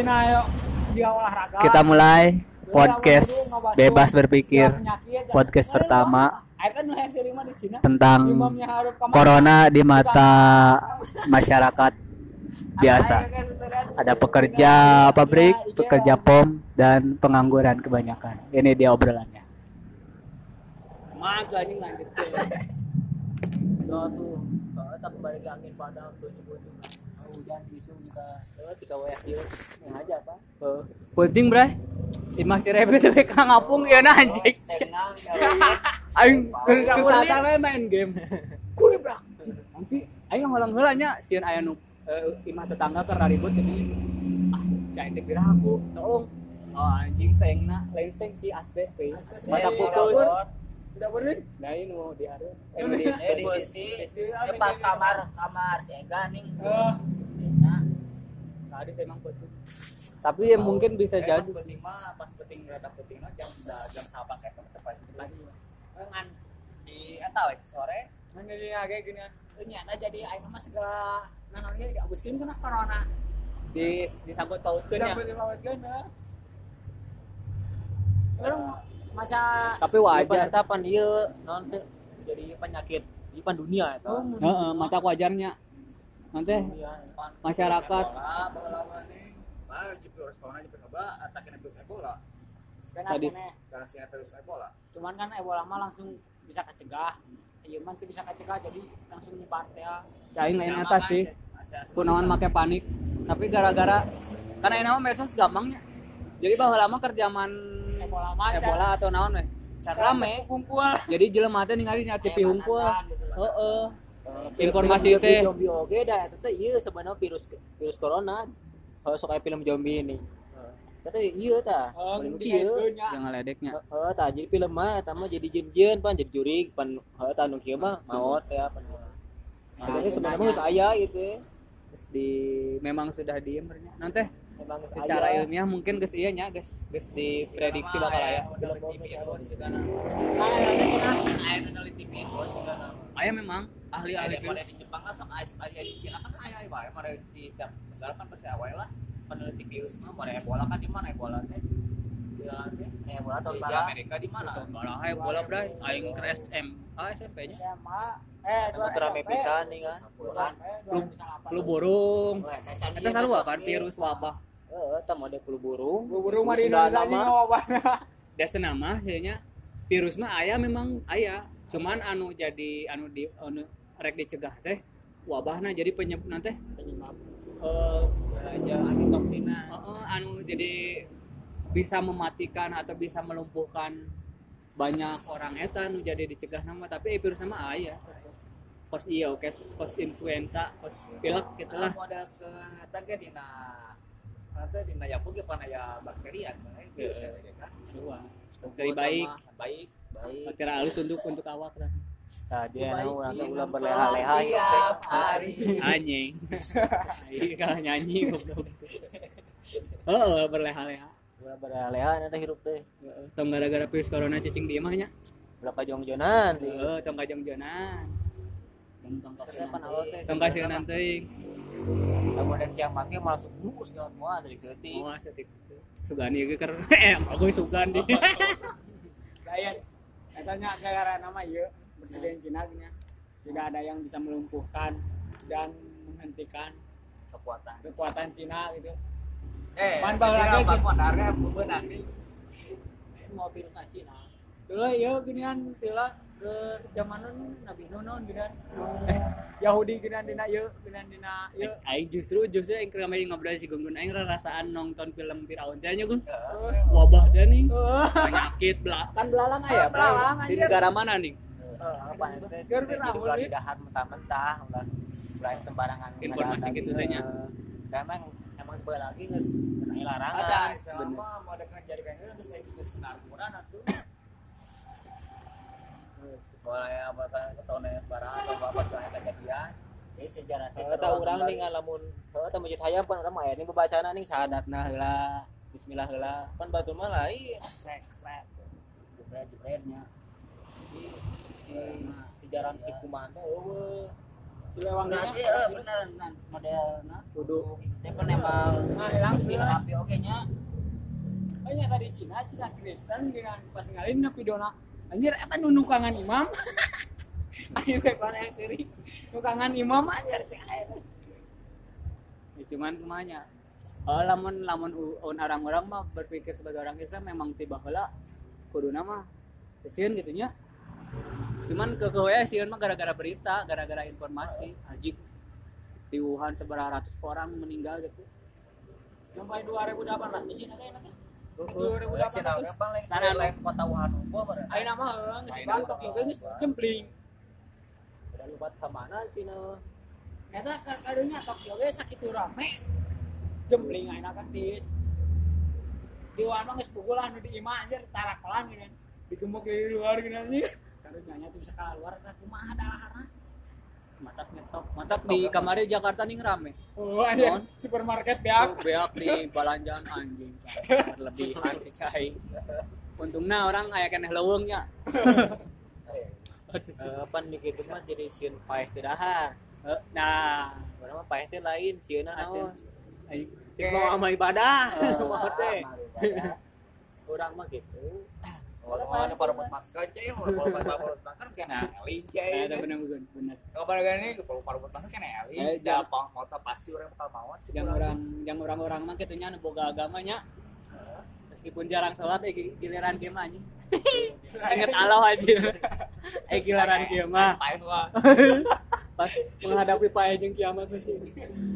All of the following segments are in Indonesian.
cina ayo jika olahraga Kita mulai podcast bebas berpikir podcast pertama kan tentang corona di mata masyarakat biasa. Ada pekerja pabrik, pekerja pom, dan pengangguran kebanyakan. Ini dia obrolannya. Tuh anjing lanjut tuh. Tuh, balik angin padang tuh hujan bisu kita lewat dia yang aja apa? Penting, Bray. Di masih rebe tapi kang ngapung ya nah anjing. Aing susah we main game. Kuri brak. Nanti aing ngolang heula nya sieun aya nu eh, imah tetangga keur ribut jadi ah cai teh biraku tolong. Oh anjing sayangna lain seng si asbes pe. Mata putus. Udah bener? Nah ini mau. Eh, di Eh di sisi eh, pas kamar kamar si Ega nih. Ya. Tadi saya emang betul. Tapi ya mungkin bisa Eh, jadi. pas penting mah pas penting rada penting mah jam jam sapan kayak tepat lagi. Ngan. Di eta we sore Ngan jadi agak gini. Teu nyana jadi aing mah segala nah namanya diabuskeun kana corona. Di disangkut pautkeun ya. Sampai lewat kan ya. Orang masa Tapi wajar. Eta pan ieu naon teh jadi penyakit di pan dunia eta. Heeh, mata wajarnya. Nanti masyarakat Sadis. Cuman kan Ebola mah langsung bisa kecegah. Iya tuh bisa kecegah jadi langsung nyebar teh. ya. Cain lain atas sih. Kunaon make panik. Tapi gara-gara karena ini mah medsos gampangnya. Jadi bahwa lama kerjaman Ebola mah Ebola atau naon weh. Rame. kumpul. Jadi jelema teh ningali di TV hungkul. Heeh. Informasi teh. Zombie oge dah eta teh ieu sebenarnya virus virus corona. Sok aya film zombie ini. Teh ieu tah Heeh, film kieu jangan ledeknya. heeh tah jadi film mah eta mah jadi jin-jin pan jadi jurig pan heuh tah nu kieu mah maot ya pan. Sebenarnya sebenarnya geus aya gitu. Terus di memang sudah diem bernya. Nanti Emang geus secara aya. ilmiah mungkin geus ieu nya geus geus diprediksi bakal aya. Meneliti virus segala. Nah, nanti kena. Aya meneliti virus segala. Aya memang ahli-ahli di Jepang lah sama aya di Cina kan aya wae mare di tiap negara kan pasti awal lah peneliti virus mah mare Ebola kan di mana Ebola teh Ebola tahun di Amerika di mana Balah ayo bola bray, aing ke SM, ah SMP nya. SMA. Eh, dua Emang terame SMP. pisan nih kan dua Lu bisa apa? lu burung. Eta sarua kan virus wabah. Heeh tah mode flu burung Buru mah di Indonesia lama. ini wabahna. Desa nama nya virus mah aya memang aya. Cuman anu jadi anu di anu rek dicegah teh wabahna jadi penyebab nanti Penyebab. eh aja antitoksina Heeh, anu jadi bisa mematikan atau bisa melumpuhkan banyak orang eta nu jadi dicegah nama tapi virus sama aya kos iya oke kos influenza kos pilek gitu lah Kamu ada ke tangga dina nanti dina yapu ge pan aya bakterian mana virus kan? Dua. Bakteri baik. Baik baik. Bakteri halus untuk untuk awak lah tah dia iya, ulah salat berleha-leha. Tiap hari. Anjing. Iya kalau nyanyi goblok. Oh berleha-leha. Ulah berleha-leha eta hirup teh tong gara-gara virus corona cicing di imahnya ulah kajong-jonan heeh tong kajong jonan Tentang Terus pan awal teh tong kasih nanti kamu ada kiam make malah subus nyawa semua asli seutik Oh, setik. Sugani ge keur eh aku sugandi. Kayak katanya gara nama ieu presiden Cina gini ya. Tidak ada yang bisa melumpuhkan dan menghentikan kekuatan kekuatan Cina gitu. eh Man, sih sih. beunarnya beunang nih Mau virus Cina. Tuh ieu ginian tila ke zaman Nabi Nuh non ginian. Eh, Yahudi ginian dina ieu ginian dina ieu. Aing justru justru aing keur main ngobrol si Gungun aing rasaan nonton film Firaun teh nya Gun. Eh, Wabah teh nih. eh, Penyakit belah. Kan belalang Bray. Belalang, Di negara mana nih? apa itu Uli. didahar mentah-mentah ulah ulah sembarangan Informasi gitu lagi. teh nya. Emang emang sebae lagi aya larangan ada selama mau ada kejadian itu nanti saya juga sekitar kurang tuh ya apa kan ketone barang atau apa selain kejadian jadi sejarah teh Eta urang nih ngalamun heuh eta masjid hayam pan urang mah aya nih babacana nih sahadatna heula bismillah heula. Pan batur mah lain. Srek, srek. jebret jebretnya. Si si jaran si kuman teh eueuh. Berarti eh bener nan model nah kudu. Teh emang Nah, hilang si sih. rapi oke nya. Hanya tadi Cina sih Kristen dengan pas ngalin na pidona. Anjir eta nu nukangan imam. Ayo teh pas yang teri. Nukangan imam anjir aya. ya, cuman kumanya oh, lamun lamun u- un orang-orang mah berpikir sebagai orang Islam memang tiba heula kuduna mah sieun gitunya cuman ke ke sieun mah gara-gara berita gara-gara informasi haji di Wuhan seberapa ratus orang meninggal gitu Sampai 2018 di sini teh nanti. Ulah Cina ge 2018. paling Sana, lain kota Wuhan. Ayo nama bantok jempling. Cina Eta Tokyo ge sakitu rame. Jempling ayeuna kan tis. Di luar mah geus pukul anu di imah anjir tarakelan gini. Digembok di luar gini anjir. Karunya nya tuh bisa keluar tah kumaha dalahana. Mantap ngetop mantap di kamari Jakarta nih rame Oh anjir Non. supermarket beak. beak di balanjaan anjing. Berlebihan si cai. Untungnya orang kayak kena lewengnya Eh, pan mikir itu mah jadi sieun paeh daha Eh, nah. Orang mah paeh teh lain sieuna naon aing. Sing mau amal ibadah. Mah teh. Urang urang mah gitu Orang para masker cai, orang para masker kena eling cai. ada benar benar benar Kalau pada gini, kalau para masker kena jangan- Gampang kota pasti orang bakal mau. yang orang yang orang-orang mah kitunya anu boga agamanya. Meskipun jarang sholat eh gi- giliran mah anjing. Inget Allah aja eh giliran mah. Wah. pas menghadapi pae jeung kiamat sih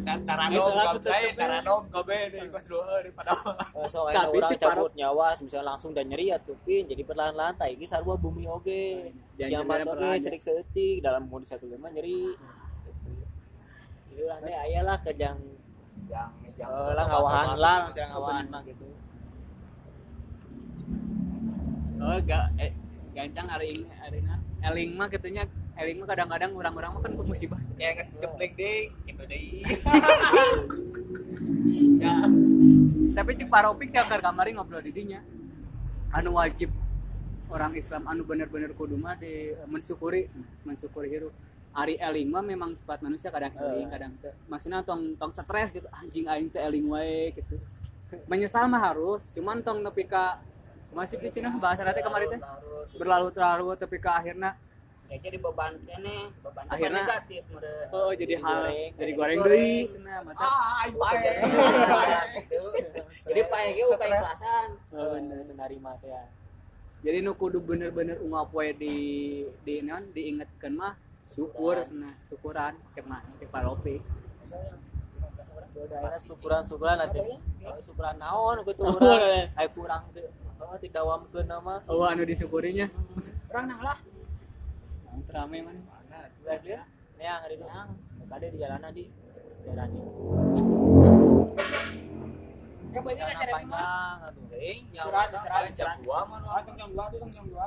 Dan Eh, salah gabe, taradom gabe nih pas doa di pada. Eh, so Tapi Ciparok- cabut nyawa misalnya langsung dan nyeri atupin jadi perlahan-lahan tai ge sarua bumi oge kiamat oge ya. sedik setik dalam kondisi satu lima nyeri. Jadi urang teh aya lah kejang Yang yang eh, lah ngawahan lah jangan ngawahan. mah gitu. Oh gak eh gancang hari ini hari ini. Eling mah kitunya eling mah kadang-kadang orang-orang mah kan musibah kayak nges jepling ding, gitu deh. Ya, tapi cek paropik cakar kamari ngobrol di dinya. Anu wajib orang Islam anu bener-bener kudu mah di mensyukuri mensyukuri hirup. Ari eling mah memang sifat manusia kadang eling kadang teu maksudnya tong tong stres gitu anjing aing teh eling wae gitu. Menyesal mah harus cuman tong nepi ka masih picina bahasa nanti kemarin teh? Berlarut-larut. Tapi ke akhirnya kayak jadi beban kene beban teh Akhirna- negatif meureun oh jadi hal goreng. jadi goreng deui cenah mata ah. Gitu. jadi pae ge uka ikhlasan. Oh, bener. menerima teh ya. Jadi nu kudu bener-bener ungap we di di non diingetkeun mah syukur cenah syukuran. Cek mah cek paropi udah akhirnya syukuran-syukuran nanti syukuran naon gitu urang. Aya kurang teu oh didawamkeun nama. Oh anu disyukurinya Orang nang lah. Nah, terame mana lihat dia neang hari itu kade di jalanan di jalan ini Ya Jalan ka serem mah. yang Istirahat, ada jam istirahat. 2 mah. Ah, tong jam 2 tuh jam 2.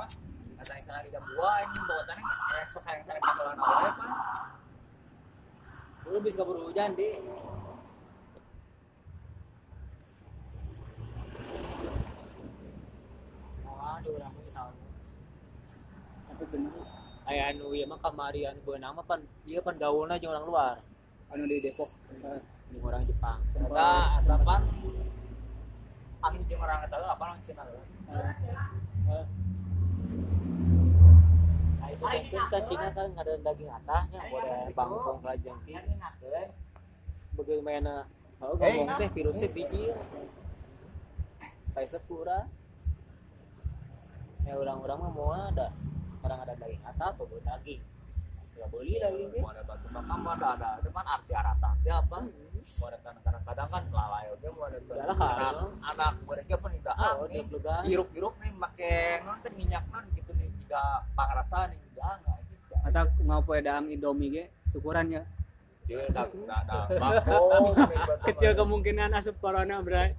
Kata istirahat jam 2 ini bawa tanah eh sok yang saya pakai awalnya pan. dulu bisa kabur hujan di mah tahu. tapi bener aya anu ieu mah kamari anu beunang mah pan ieu pan gaulna jeung orang luar. Anu di Depok. Jeung orang Jepang. Eta eta pan. Angin jeung orang eta apa orang Cina. Ai sebetulnya kan Cina kan ada daging atahnya boleh bangkong lajang ki bagaimana? Oh ngomong teh virusnya biji. Kayak sepura. Ya orang-orang mah mau ada sekarang ada daging atah atau daging. Nggak boleh daging Mau ada batu makam ada ada depan arti arata arti apa? Mau ada kadang-kadang kan lalai oke mau ada anak anak mereka pun tidak oh nih hirup-hirup nih make nonton minyak non gitu nih jika pangrasa nih enggak gitu. atau mau poe daang Indomie ge syukuran ya Dia kecil kemungkinan asup corona bray.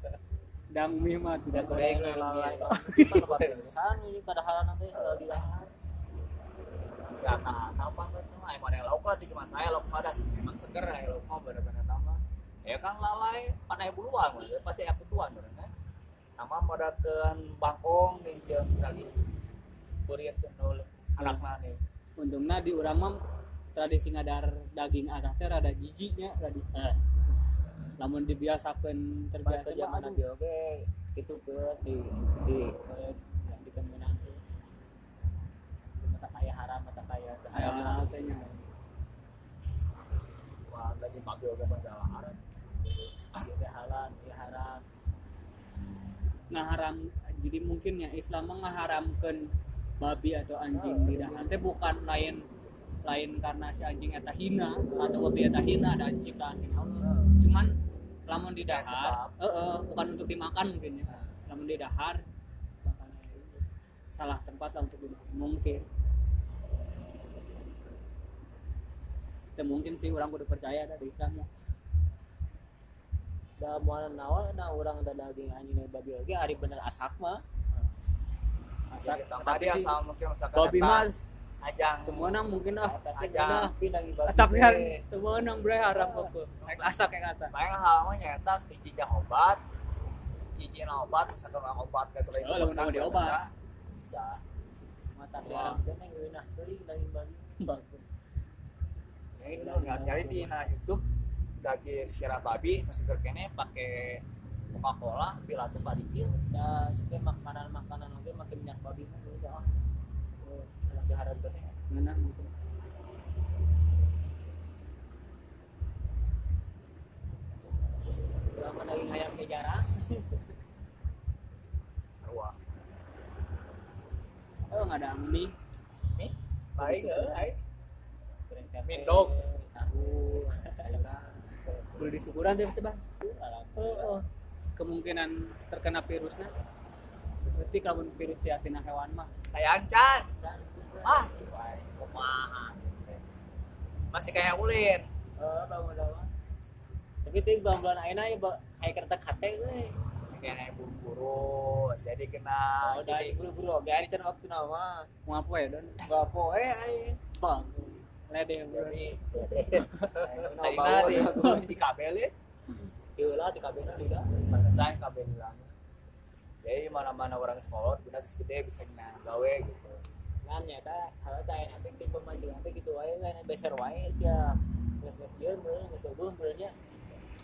Dang mie mah tidak goreng lalai. ini kada hal nanti kalau di lahan ya tak apa tuh mah emang yang lauk lah di cuma saya lauk ada sih memang seger ya lauk mah bener bener nama ya kan lalai panai buluan ya pasti aku tuan bener kan? Nama modakeun bangkong nih jeung lagi buriet nul anak nih? Untungnya di urang mah tradisi ngadar daging arah teh rada jijiknya rada Eh. lamun dibiasakan Pada terbiasa zaman mah nabi oke. Itu ke di di kemenang tuh mata kaya haram mata kaya haram wah lagi babi oke pada haram. Ya halal ya haram. Ngaharam jadi mungkin ya Islam mah ngaharamkan babi atau anjing di dahar teh bukan lain lain karena si anjing eta hina atau babi eta hina dan ciptaan Allah cuman lamun di dahar eh, eh, bukan untuk dimakan mungkin ya. Lamun di dahar salah tempat lah untuk dimakan mungkin itu mungkin sih orang udah percaya dari Islam ya. da moal nawa na urang da daging anjing babi oge ari bener asak mah. Jadi, asak. Tadi asal mungkin misalkan babi mas ajang. temenang mungkin ah tapi Aja. mana pindangi babi tapi kan temenang bre harap aku naik asak kayak kata Lain hal mah nyata hiji jang obat, hiji na obat, misalkan orang obat kayak Oh, lamun obat. Bisa. mata Wah. haram teh ngeunah teuing daging babi Ya nggak cari di na YouTube daging sirah babi masih kene pakai Coca Cola bila tuh padikil da suka makanan makanan oge make minyak babi mah udah ah Oh, lebih haram teh mana mungkin Lama daging ayam ke jarang. Arwah. Oh nggak ada mie nih. Baik goreng tempe Mindog. tahu boleh di syukuran tuh bang oh, oh. kemungkinan terkena virusnya berarti kalau virus di atina hewan mah sayang Chan ah kumaha masih kayak ulin Oh, bangun bangun. Tapi ting bulan ayeuna ya aya kereta kate euy. kayak buru-buru jadi kena Oh, dari buru-buru ari can waktu nama. mau apa ya don Gak poe ai. bang ledeh bro jadi Nah, tadi nari ya. di kabel ya Heula di kabinnya lila. pantesan kabel hilang jadi mana-mana orang sekolah kita bisa gede bisa kena gawe gitu Kan nyata hal teh nanti tim pemajuan teh gitu wae kan beser wae sia. Geus geus ieu meureun geus eueuh meureun nya.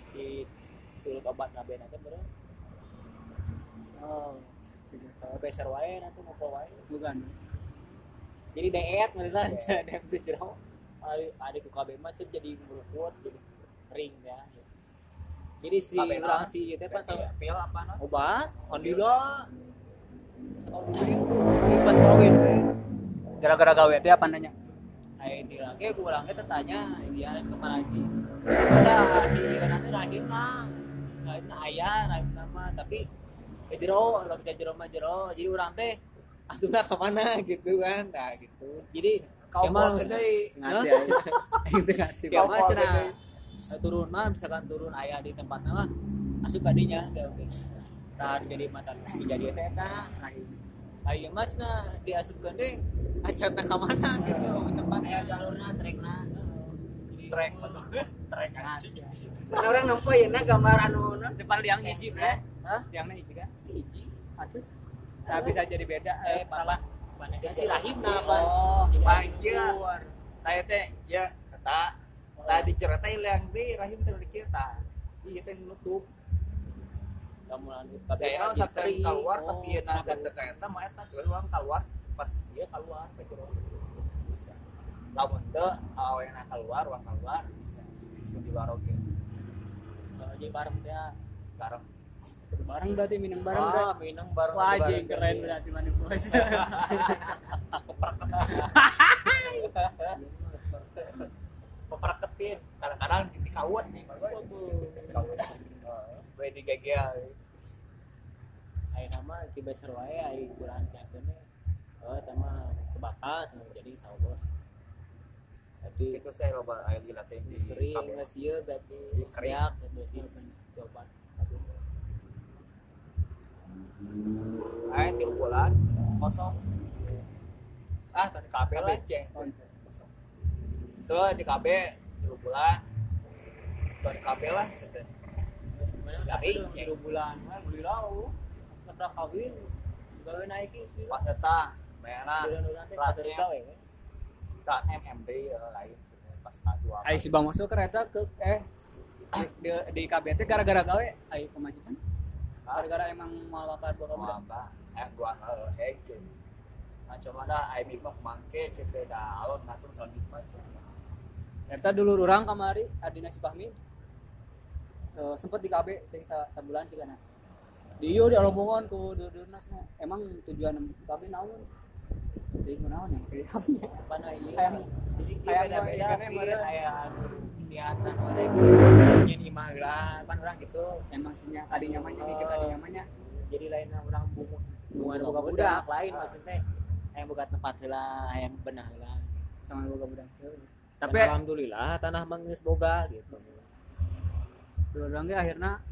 Si sulut obat nabe nanti meureun. Oh, kalau beser wae nanti mau wae. bukan jadi deet ngelihat dem di jero ada ada ku KB mah tuh jadi merukut jadi kering ya. Jadi si orang si itu pas sama pil apa no obat ondila pas kawin gara-gara gawe itu apa nanya? Ayo di lagi ulang kita tanya dia ke mana lagi? Ada si nanti rahim lah rahim ayah rahim nama tapi eh jero nggak bisa jero mah jero. Jadi orang teh asuna ke mana? Gitu kan. Nah gitu. Jadi emang mau gede ngasih itu ngasih. Cenah turun mah misalkan turun ayah di tempatnya mah asup kadinya ya oke. Tah jadi mata jadi teh tah ayo mah cenah diasupkeun deh acan ka mana? Gitu. Tempat aya jalurna trekna trek betul trek anjing. orang nempo ya na gambar anu depan liang hiji bre Hah? liangnya hiji kan? Hiji atus. Tak bisa jadi beda. Eh, eh salah si rahimna apa oh Panjang. tanya teh ya kata tadi cerita yang di rahim di kita iya teh nutup. Kamu lanjut kayaknya satu keluar tapi ya nanti teka eta mah eta orang keluar pas dia keluar ke jero bisa. Lamun teu awena keluar uang keluar bisa. Bisa di luar oke jadi bareng dia? Bareng bareng berarti minum bareng ah berarti. minum bareng wah bareng. keren berarti mana bos peperketin. Kadang-kadang di kawat nih. Gue di gagel Ayo nama tiba seru wae ayo kurang kiatkeun oh sama sebakas jadi saubos jadi itu saya loba air gila teh di misteri kabel. nggak sih berarti Kering. dosis coba Ayo tiga bulan kosong. Ah tadi kabel lah ceng. Tuh di KB tiga bulan tuh di kabel lah cete. Dari ceng. Tiga bulan. Beli lau kerja kawin. Gawe naikin pas sembilan data bayarna bulan bulan teh Kelasnya. tak MMD ya. Lain satu apa Ayo si bang masuk kereta ke eh di, di KBT gara-gara gawe. Ayo kemajuan gara-gara emang buka mau budak apa? Eh gua eh eh cen nah cuma dah ayo mimpi mangke teh dah alon ngatur soal mimpi cen Eta dulu orang kamari Adina si Fahmi. Eh, sempet di KB ceng sa, sabulan juga nah di ieu di rombongan ku dudurnas emang tujuan KB naon? Jadi naon yang kayak apa ya? nah tapi meureun. kayak niatan orang nyen imah lah kan orang gitu. Emang sinya kadi nyamannya mikir kadi nyamannya. Jadi lain orang buku bukan Buka budak. lain maksudnya. Yang buka tempat lah yang benah lah. Sama buka budak. tapi alhamdulillah tanah mangis boga gitu. Dulu orang akhirnya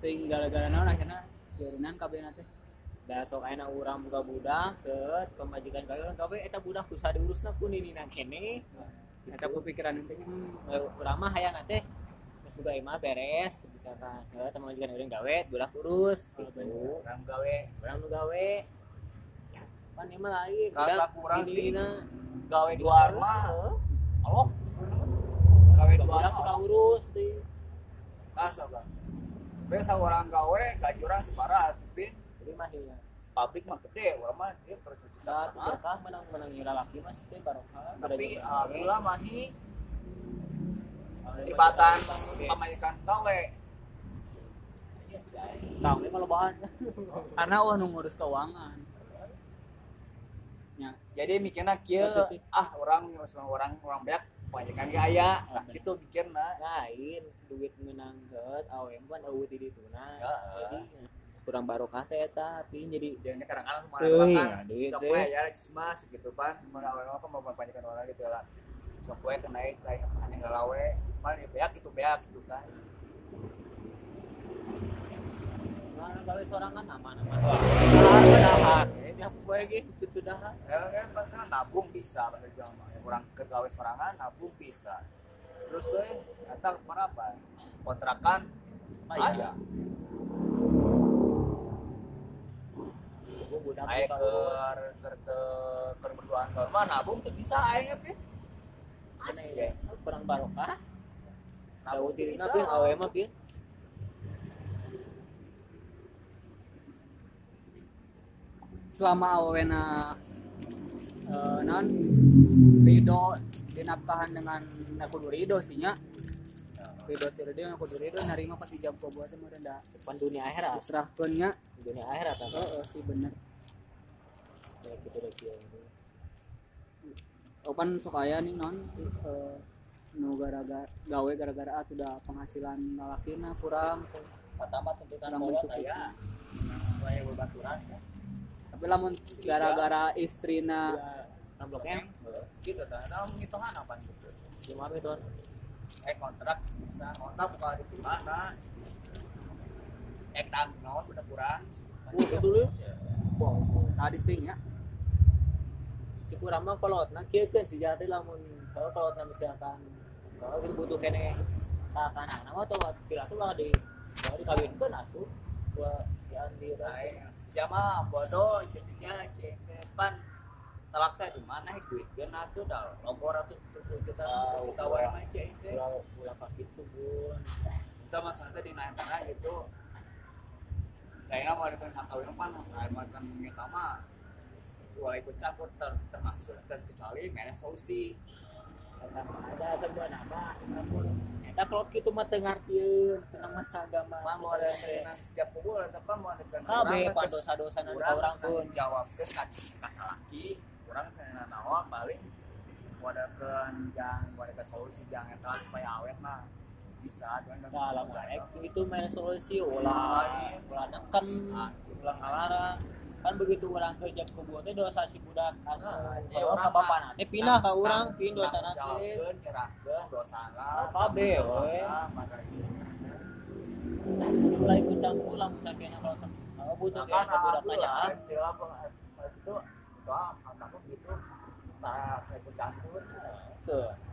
ting gara-gara naon akhirnya jadinan KB nanti. Da sok ayeuna urang buka budak ke pemajikan orang kabeh eta budak bisa diurusna ku nini nang kene Eta kepikiran intinya Hmm, mah hayang teh geus boga imah beres misalkan ya teman majikan urang gawe budak urus gitu. Orang gawe. Urang nu gawe. Ya pan mah lain Rasa kurang sih. gawe di luar mah alok gawe di luar kita urus teh Kasa bang. Biasa orang gawe gaji orang separah, tapi jadi mah ya pabrik mah gede, orang mah dia per juta Nah, menang menang laki mas teh barokah. Tapi alhamdulillah mani tibatan pamajikan gawe. Tahu ini kalau bahan. karena wah ngurus keuangan. Ya, Jadi mikirnya kieu Itu sih. ah orang sama orang orang banyak pamajikan gaya, lah itu mikirna. Lain duit menang heut awe kan eueuh di ditu nah. Jadi kurang barokah teh eta tapi jadi Jadi kadang-kadang teh. we ya cismas gitu kan, mana orang kan mau pamajikan orang gitu lah. Sok we kena lain aneh ngelawe, mana beak itu beak gitu kan. mana gawe sorangan aman-aman. Wah, dah. Ya poe ge itu dah. Ya kan bangsa nabung bisa mah. Yang Orang kegawe sorangan nabung bisa. Terus tuh kata ke mana apa? Kontrakan aya. Gua budak Aya buka ke urus. ke ke ke berduaan mah nabung tuh bisa aya pi. Aneh ya. Kurang barokah. Nabung diri bisa. nabi awe mah pieu. selama awena eh, non Rido dinafkahan dengan nakudu Rido sih nya. Rido teu Rido nakudu Rido narima pas ijab buat teh meureun da Depan dunia akhirat. diserahkeun nya. Dunia akhirat? Heeh sih bener. Kayak gitu deh kieu. Opan sok aya nih non eh, nu gara-gara gawe gara-gara ah udah penghasilan lalakina kurang Pertama tuntutan Kurang mencukupi. aya. Saya berbaturan ya. tapi lamun gara-gara istrina Ya, 6 blok M. Gitu kan. Nah, menghitungan apa gitu. Cuma itu Eh kontrak bisa kontrak buka di mana? Eh naon bener kurang. Oh, betul ya. tadi sing ya Cikurang mah kolot. Nah kieu keun si jati lamun kalau kolot na misalkan kalau kita butuh kene takan nama atau kira tuh lah di kalau dikawinkeun asuh. Gua Nah, lah. eh, siapa bodoh jadinya cek depan telaknya di mana duit dia nanti dah logo ratus tujuh juta kita wae mah cek itu Pulau pulau kaki tuh bun. kita mah santai di mana gitu. Kayaknya mau dengan tahu yang nah mau dengan kita mah boleh ikut campur ter, termasuk terkecuali mana solusi ada sebuah nama namun eta kolot kitu mah teu ngartieun tentang masa agama. Mau ada dengan setiap kubur apa mau dengan Kabeh pan dosa-dosa nu orang orang pun. jawab ke kasih laki orang saya naon paling mau ada ke yang mau ada ke solusi jangan eta supaya awet mah bisa dengan Kalau ngarek itu main solusi ulah. ulah neken. Ulah ngalarang kan begitu orang kerja ke buat teh dosa si budak kan. Ya kalau orang ka bapak nanti pindah ke orang pindah dosa nanti. nyerahkeun dosa we. mulai ikut campur lah misalnya kalau kalau butuh kan kayak ke budak aja. itu itu apa gitu. Tak ikut campur. Tuh